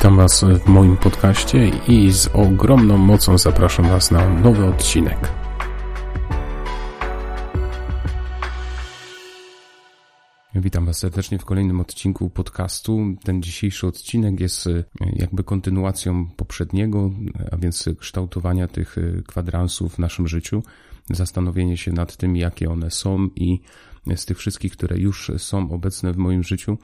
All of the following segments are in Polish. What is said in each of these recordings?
Witam Was w moim podcaście i z ogromną mocą zapraszam Was na nowy odcinek. Witam Was serdecznie w kolejnym odcinku podcastu. Ten dzisiejszy odcinek jest e, jakby kontynuacją poprzedniego, a więc kształtowania tych e, kwadransów w naszym życiu, zastanowienie się nad tym, jakie one są i z tych wszystkich, które już są obecne w moim życiu,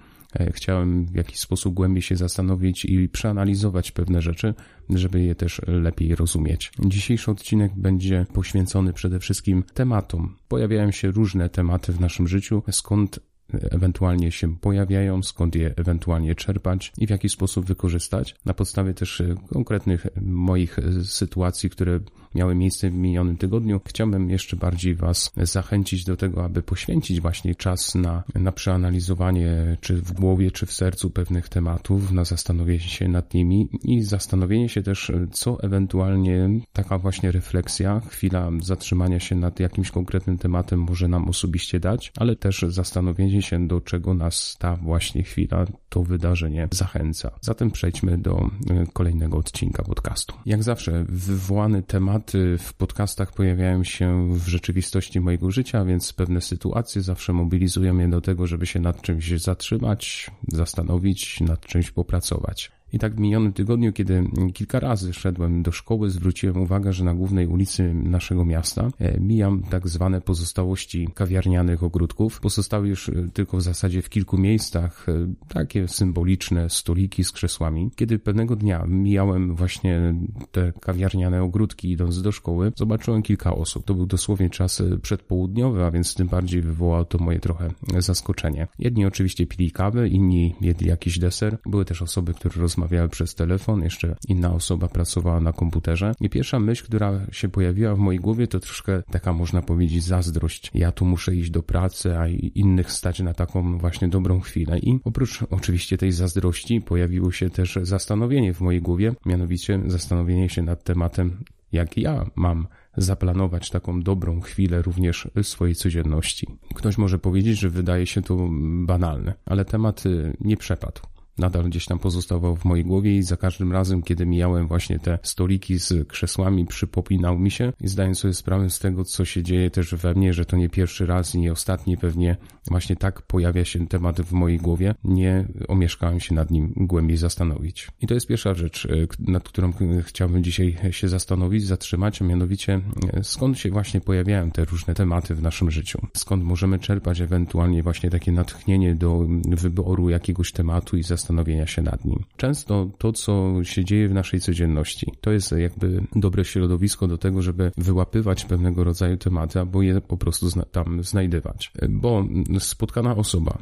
chciałem w jakiś sposób głębiej się zastanowić i przeanalizować pewne rzeczy, żeby je też lepiej rozumieć. Dzisiejszy odcinek będzie poświęcony przede wszystkim tematom. Pojawiają się różne tematy w naszym życiu, skąd ewentualnie się pojawiają, skąd je ewentualnie czerpać i w jaki sposób wykorzystać. Na podstawie też e, konkretnych moich e, sytuacji, które miały miejsce w minionym tygodniu, chciałbym jeszcze bardziej Was zachęcić do tego, aby poświęcić właśnie czas na, na przeanalizowanie, czy w głowie, czy w sercu pewnych tematów, na zastanowienie się nad nimi i zastanowienie się też, co ewentualnie taka właśnie refleksja, chwila zatrzymania się nad jakimś konkretnym tematem może nam osobiście dać, ale też zastanowienie się, do czego nas ta właśnie chwila, to wydarzenie zachęca. Zatem przejdźmy do e, kolejnego odcinka podcastu. Jak zawsze, wywołany temat tematy w podcastach pojawiają się w rzeczywistości mojego życia, więc pewne sytuacje zawsze mobilizują mnie do tego, żeby się nad czymś zatrzymać, zastanowić, nad czymś popracować. I tak w minionym tygodniu, kiedy kilka razy szedłem do szkoły, zwróciłem uwagę, że na głównej ulicy naszego miasta e, mijam tak zwane pozostałości kawiarnianych ogródków. Pozostały już e, tylko w zasadzie w kilku miejscach e, takie symboliczne stoliki z krzesłami. Kiedy pewnego dnia mijałem właśnie te kawiarniane ogródki idąc do szkoły, zobaczyłem kilka osób. To był dosłownie czas przedpołudniowy, a więc tym bardziej wywołało to moje trochę zaskoczenie. Jedni oczywiście pili kawę, inni jedli jakiś deser. Były też osoby, które rozmawiały rozmawiały przez telefon, jeszcze inna osoba pracowała na komputerze. I pierwsza myśl, która się pojawiła w mojej głowie, to troszkę taka, można powiedzieć, zazdrość. Ja tu muszę iść do pracy, a innych stać na taką właśnie dobrą chwilę. I oprócz oczywiście tej zazdrości pojawiło się też zastanowienie w mojej głowie, mianowicie zastanowienie się nad tematem, jak ja mam zaplanować taką dobrą chwilę również swojej codzienności. Ktoś może powiedzieć, że wydaje się to banalne, ale temat nie przepadł nadal gdzieś tam pozostawał w mojej głowie i za każdym razem, kiedy mijałem właśnie te stoliki z krzesłami, przypopinał mi się i zdając sobie sprawę z tego, co się dzieje też we mnie, że to nie pierwszy raz i nie ostatni pewnie właśnie tak pojawia się temat w mojej głowie, nie omieszkałem się nad nim głębiej zastanowić. I to jest pierwsza rzecz, e, nad którą chciałbym dzisiaj się zastanowić, zatrzymać, a mianowicie e, skąd się właśnie pojawiają te różne tematy w naszym życiu. Skąd możemy czerpać ewentualnie właśnie takie natchnienie do wyboru jakiegoś tematu i zastanowienia zastanowienia się nad nim. Często to, co się dzieje w naszej codzienności, to jest jakby dobre środowisko do tego, żeby wyłapywać pewnego rodzaju tematy, albo je po prostu tam znajdywać. Bo spotkana osoba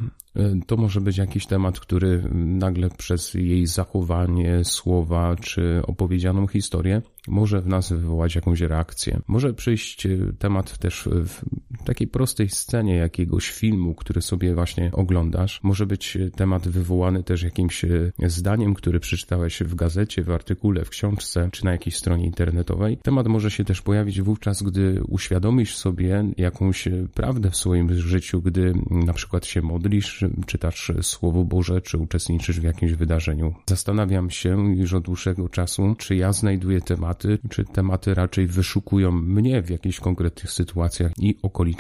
to może być jakiś temat, który nagle przez jej zachowanie, słowa czy opowiedzianą historię może w nas wywołać jakąś reakcję. Może przyjść e, temat też w takiej prostej scenie jakiegoś filmu, który sobie właśnie oglądasz. Może być temat wywołany też jakimś e, zdaniem, który przeczytałeś w gazecie, w artykule, w książce czy na jakiejś stronie internetowej. Temat może się też pojawić wówczas, gdy uświadomisz sobie jakąś prawdę w swoim życiu, gdy na przykład się modlisz, czytasz Słowo Boże, czy uczestniczysz w jakimś wydarzeniu. Zastanawiam się już od dłuższego czasu, czy ja znajduję tematy, czy tematy raczej wyszukują mnie w jakichś konkretnych sytuacjach i okolicznościach.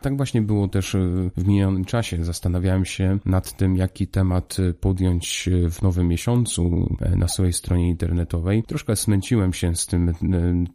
Tak właśnie było też e, w minionym czasie. Zastanawiałem się nad tym, jaki temat podjąć w nowym miesiącu e, na swojej stronie internetowej. Troszkę smęciłem się z tym e,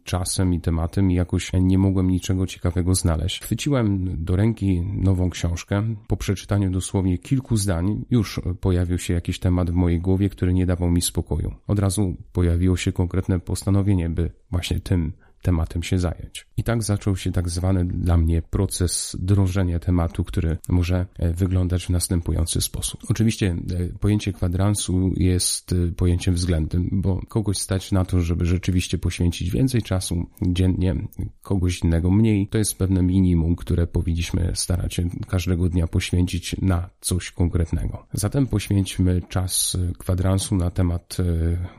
czasem i tematem i jakoś nie mogłem niczego ciekawego znaleźć. Chwyciłem do ręki nową książkę. Po przeczytaniu dosłownie kilku zdań już pojawił się jakiś temat w mojej głowie, który nie dawał mi spokoju. Od razu pojawiło się konkretne postanowienie, by właśnie tym tematem się zająć. I tak zaczął się tak zwany dla mnie proces drążenia tematu, który może e, wyglądać w następujący sposób. Oczywiście e, pojęcie kwadransu jest e, pojęciem względnym, bo kogoś stać na to, żeby rzeczywiście poświęcić więcej czasu dziennie, kogoś innego mniej. To jest pewne minimum, które powinniśmy starać się każdego dnia poświęcić na coś konkretnego. Zatem poświęćmy czas kwadransu na temat,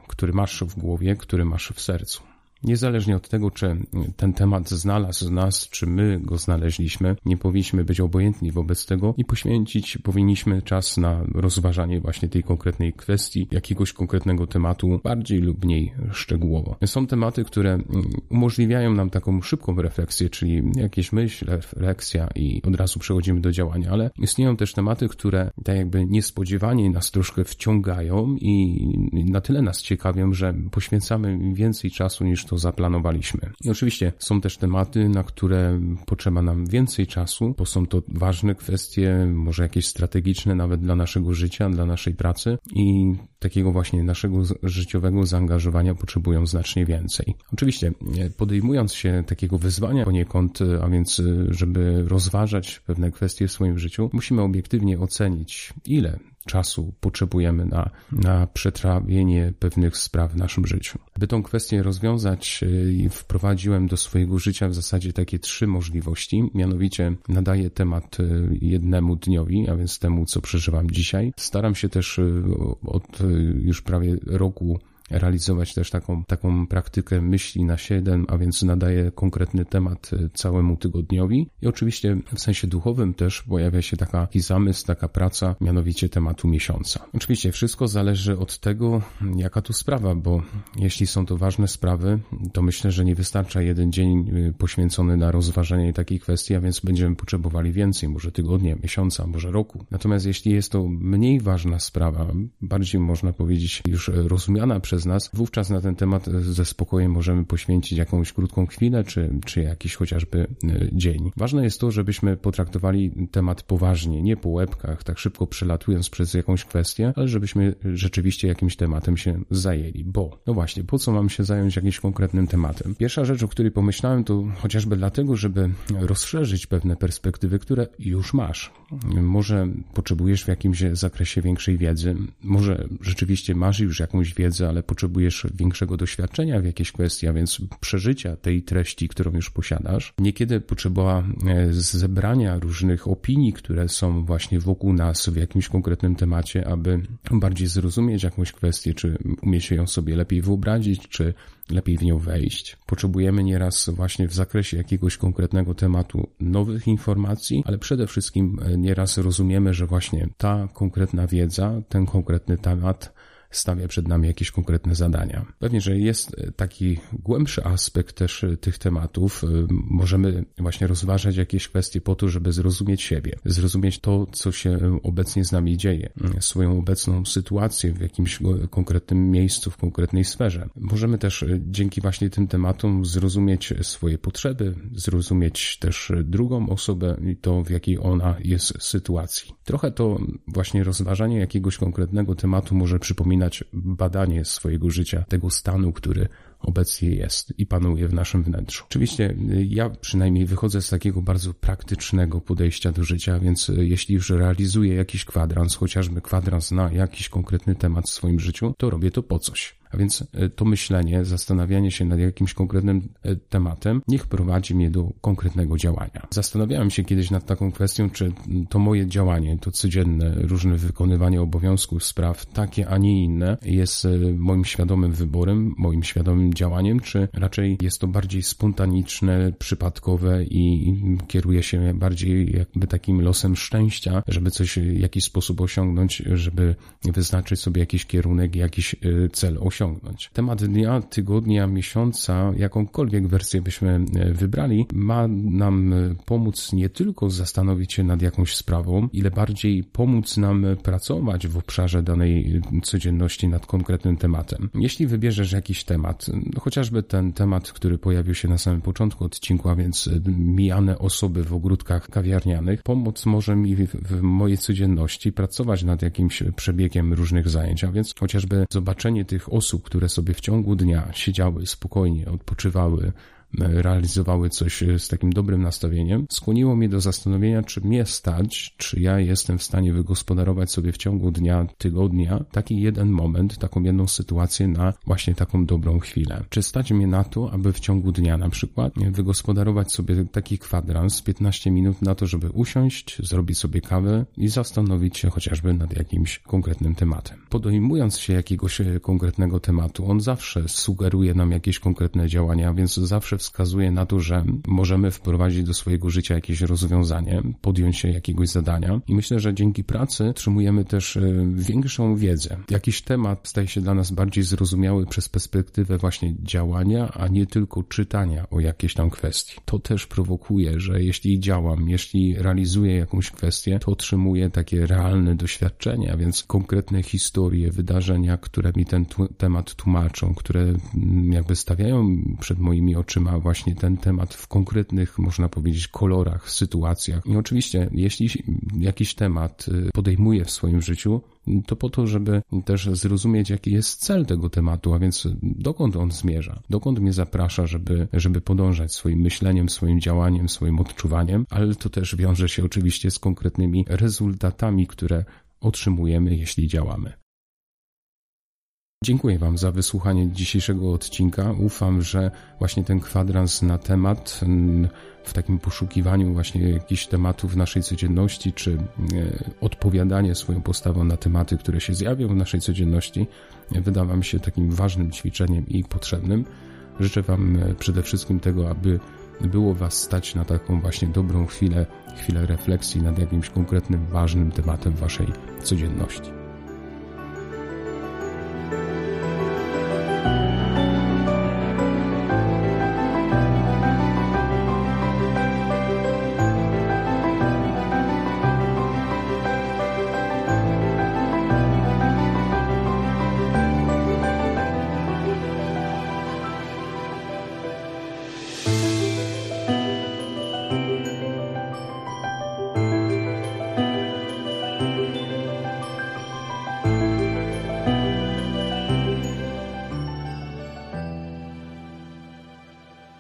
który masz w głowie, który masz w sercu. Niezależnie od tego, czy ten temat znalazł nas, czy my go znaleźliśmy, nie powinniśmy być obojętni wobec tego i poświęcić powinniśmy czas na rozważanie właśnie tej konkretnej kwestii, jakiegoś konkretnego tematu, bardziej lub mniej szczegółowo. Są tematy, które umożliwiają nam taką szybką refleksję, czyli jakieś myśl, refleksja i od razu przechodzimy do działania, ale istnieją też tematy, które tak jakby niespodziewanie nas troszkę wciągają i na tyle nas ciekawią, że poświęcamy więcej czasu niż to zaplanowaliśmy. I oczywiście są też tematy, na które potrzeba nam więcej czasu, bo są to ważne kwestie, może jakieś strategiczne nawet dla naszego życia, dla naszej pracy i takiego właśnie naszego życiowego zaangażowania potrzebują znacznie więcej. Oczywiście podejmując się takiego wyzwania poniekąd, a więc żeby rozważać pewne kwestie w swoim życiu, musimy obiektywnie ocenić, ile czasu potrzebujemy na, na przetrawienie pewnych spraw w naszym życiu. By tą kwestię rozwiązać, y, wprowadziłem do swojego życia w zasadzie takie trzy możliwości. Mianowicie nadaję temat y, jednemu dniowi, a więc temu, co przeżywam dzisiaj. Staram się też y, od już prawie roku realizować też taką, taką praktykę myśli na 7, a więc nadaje konkretny temat e, całemu tygodniowi. I oczywiście w sensie duchowym też pojawia się taki zamysł, taka praca, mianowicie tematu miesiąca. Oczywiście wszystko zależy od tego, jaka tu sprawa, bo jeśli są to ważne sprawy, to myślę, że nie wystarcza jeden dzień e, poświęcony na rozważanie takiej kwestii, a więc będziemy potrzebowali więcej, może tygodnia, miesiąca, może roku. Natomiast jeśli jest to mniej ważna sprawa, bardziej można powiedzieć już rozumiana przez przez nas, wówczas na ten temat ze spokojem możemy poświęcić jakąś krótką chwilę, czy, czy jakiś chociażby e, dzień. Ważne jest to, żebyśmy potraktowali temat poważnie, nie po łebkach, tak szybko przelatując przez jakąś kwestię, ale żebyśmy rzeczywiście jakimś tematem się zajęli. Bo, no właśnie, po co mam się zająć jakimś konkretnym tematem? Pierwsza rzecz, o której pomyślałem, to chociażby dlatego, żeby rozszerzyć pewne perspektywy, które już masz. Może potrzebujesz w jakimś zakresie większej wiedzy, może rzeczywiście masz już jakąś wiedzę, ale potrzebujesz większego doświadczenia w jakiejś kwestii, a więc przeżycia tej treści, którą już posiadasz. Niekiedy potrzeba e, zebrania różnych opinii, które są właśnie wokół nas w jakimś konkretnym temacie, aby bardziej zrozumieć jakąś kwestię, czy umieć ją sobie lepiej wyobrazić, czy lepiej w nią wejść. Potrzebujemy nieraz właśnie w zakresie jakiegoś konkretnego tematu nowych informacji, ale przede wszystkim e, nieraz rozumiemy, że właśnie ta konkretna wiedza, ten konkretny temat stawia przed nami jakieś konkretne zadania. Pewnie, że jest e, taki głębszy aspekt też e, tych tematów. E, możemy właśnie rozważać jakieś kwestie po to, żeby zrozumieć siebie, zrozumieć to, co się obecnie z nami dzieje, swoją obecną sytuację w jakimś konkretnym miejscu, w konkretnej sferze. Możemy też dzięki właśnie tym tematom zrozumieć swoje potrzeby, zrozumieć też drugą osobę i to, w jakiej ona jest sytuacji. Trochę to właśnie rozważanie jakiegoś konkretnego tematu może przypominać badanie swojego życia, tego stanu, który obecnie jest i panuje w naszym wnętrzu. Oczywiście y, ja przynajmniej wychodzę z takiego bardzo praktycznego podejścia do życia, więc y, jeśli już realizuję jakiś kwadrans, chociażby kwadrans na jakiś konkretny temat w swoim życiu, to robię to po coś. A więc e, to myślenie, zastanawianie się nad jakimś konkretnym e, tematem, niech prowadzi mnie do konkretnego działania. Zastanawiałem się kiedyś nad taką kwestią, czy to moje działanie, to codzienne, różne wykonywanie obowiązków, spraw, takie, a nie inne, jest e, moim świadomym wyborem, moim świadomym działaniem, czy raczej jest to bardziej spontaniczne, przypadkowe i kieruje się bardziej jakby takim losem szczęścia, żeby coś w jakiś sposób osiągnąć, żeby wyznaczyć sobie jakiś kierunek, jakiś cel osiągnąć osiągnąć. Temat dnia, tygodnia, miesiąca, jakąkolwiek wersję byśmy e, wybrali, ma nam e, pomóc nie tylko zastanowić się nad jakąś sprawą, ile bardziej pomóc nam pracować w obszarze danej e, codzienności nad konkretnym tematem. Jeśli wybierzesz jakiś temat, chociażby ten temat, który pojawił się na samym początku odcinku, a więc mijane osoby w ogródkach kawiarnianych, pomoc może mi w, w mojej codzienności pracować nad jakimś przebiegiem różnych zajęć, a więc chociażby zobaczenie tych osób, osób, które sobie w ciągu dnia siedziały spokojnie, odpoczywały, realizowały coś z takim dobrym nastawieniem, skłoniło mnie do zastanowienia, czy mnie stać, czy ja jestem w stanie wygospodarować sobie w ciągu dnia, tygodnia taki jeden moment, taką jedną sytuację na właśnie taką dobrą chwilę. Czy stać mnie na to, aby w ciągu dnia na przykład wygospodarować sobie taki kwadrans 15 minut na to, żeby usiąść, zrobić sobie kawę i zastanowić się chociażby nad jakimś konkretnym tematem. Podejmując się jakiegoś konkretnego tematu, on zawsze sugeruje nam jakieś konkretne działania, więc zawsze wskazuje na to, że możemy wprowadzić do swojego życia jakieś rozwiązanie, podjąć się jakiegoś zadania i myślę, że dzięki pracy otrzymujemy też e, większą wiedzę. Jakiś temat staje się dla nas bardziej zrozumiały przez perspektywę właśnie działania, a nie tylko czytania o jakiejś tam kwestii. To też prowokuje, że jeśli działam, jeśli realizuję jakąś kwestię, to otrzymuję takie realne doświadczenia, więc konkretne historie, wydarzenia, które mi ten temat tłumaczą, które mm, jakby stawiają przed moimi oczyma właśnie ten temat w konkretnych, można powiedzieć, kolorach, sytuacjach. I oczywiście, jeśli jakiś temat y, podejmuję w swoim życiu, to po to, żeby też zrozumieć, jaki jest cel tego tematu, a więc dokąd on zmierza, dokąd mnie zaprasza, żeby, żeby podążać swoim myśleniem, swoim działaniem, swoim odczuwaniem, ale to też wiąże się oczywiście z konkretnymi rezultatami, które otrzymujemy, jeśli działamy. Dziękuję Wam za wysłuchanie dzisiejszego odcinka. Ufam, że właśnie ten kwadrans na temat mm, w takim poszukiwaniu właśnie jakichś tematów w naszej codzienności, czy e, odpowiadanie swoją postawą na tematy, które się zjawią w naszej codzienności, wydawa mi się takim ważnym ćwiczeniem i potrzebnym. Życzę Wam e, przede wszystkim tego, aby było Was stać na taką właśnie dobrą chwilę, chwilę refleksji nad jakimś konkretnym, ważnym tematem Waszej codzienności.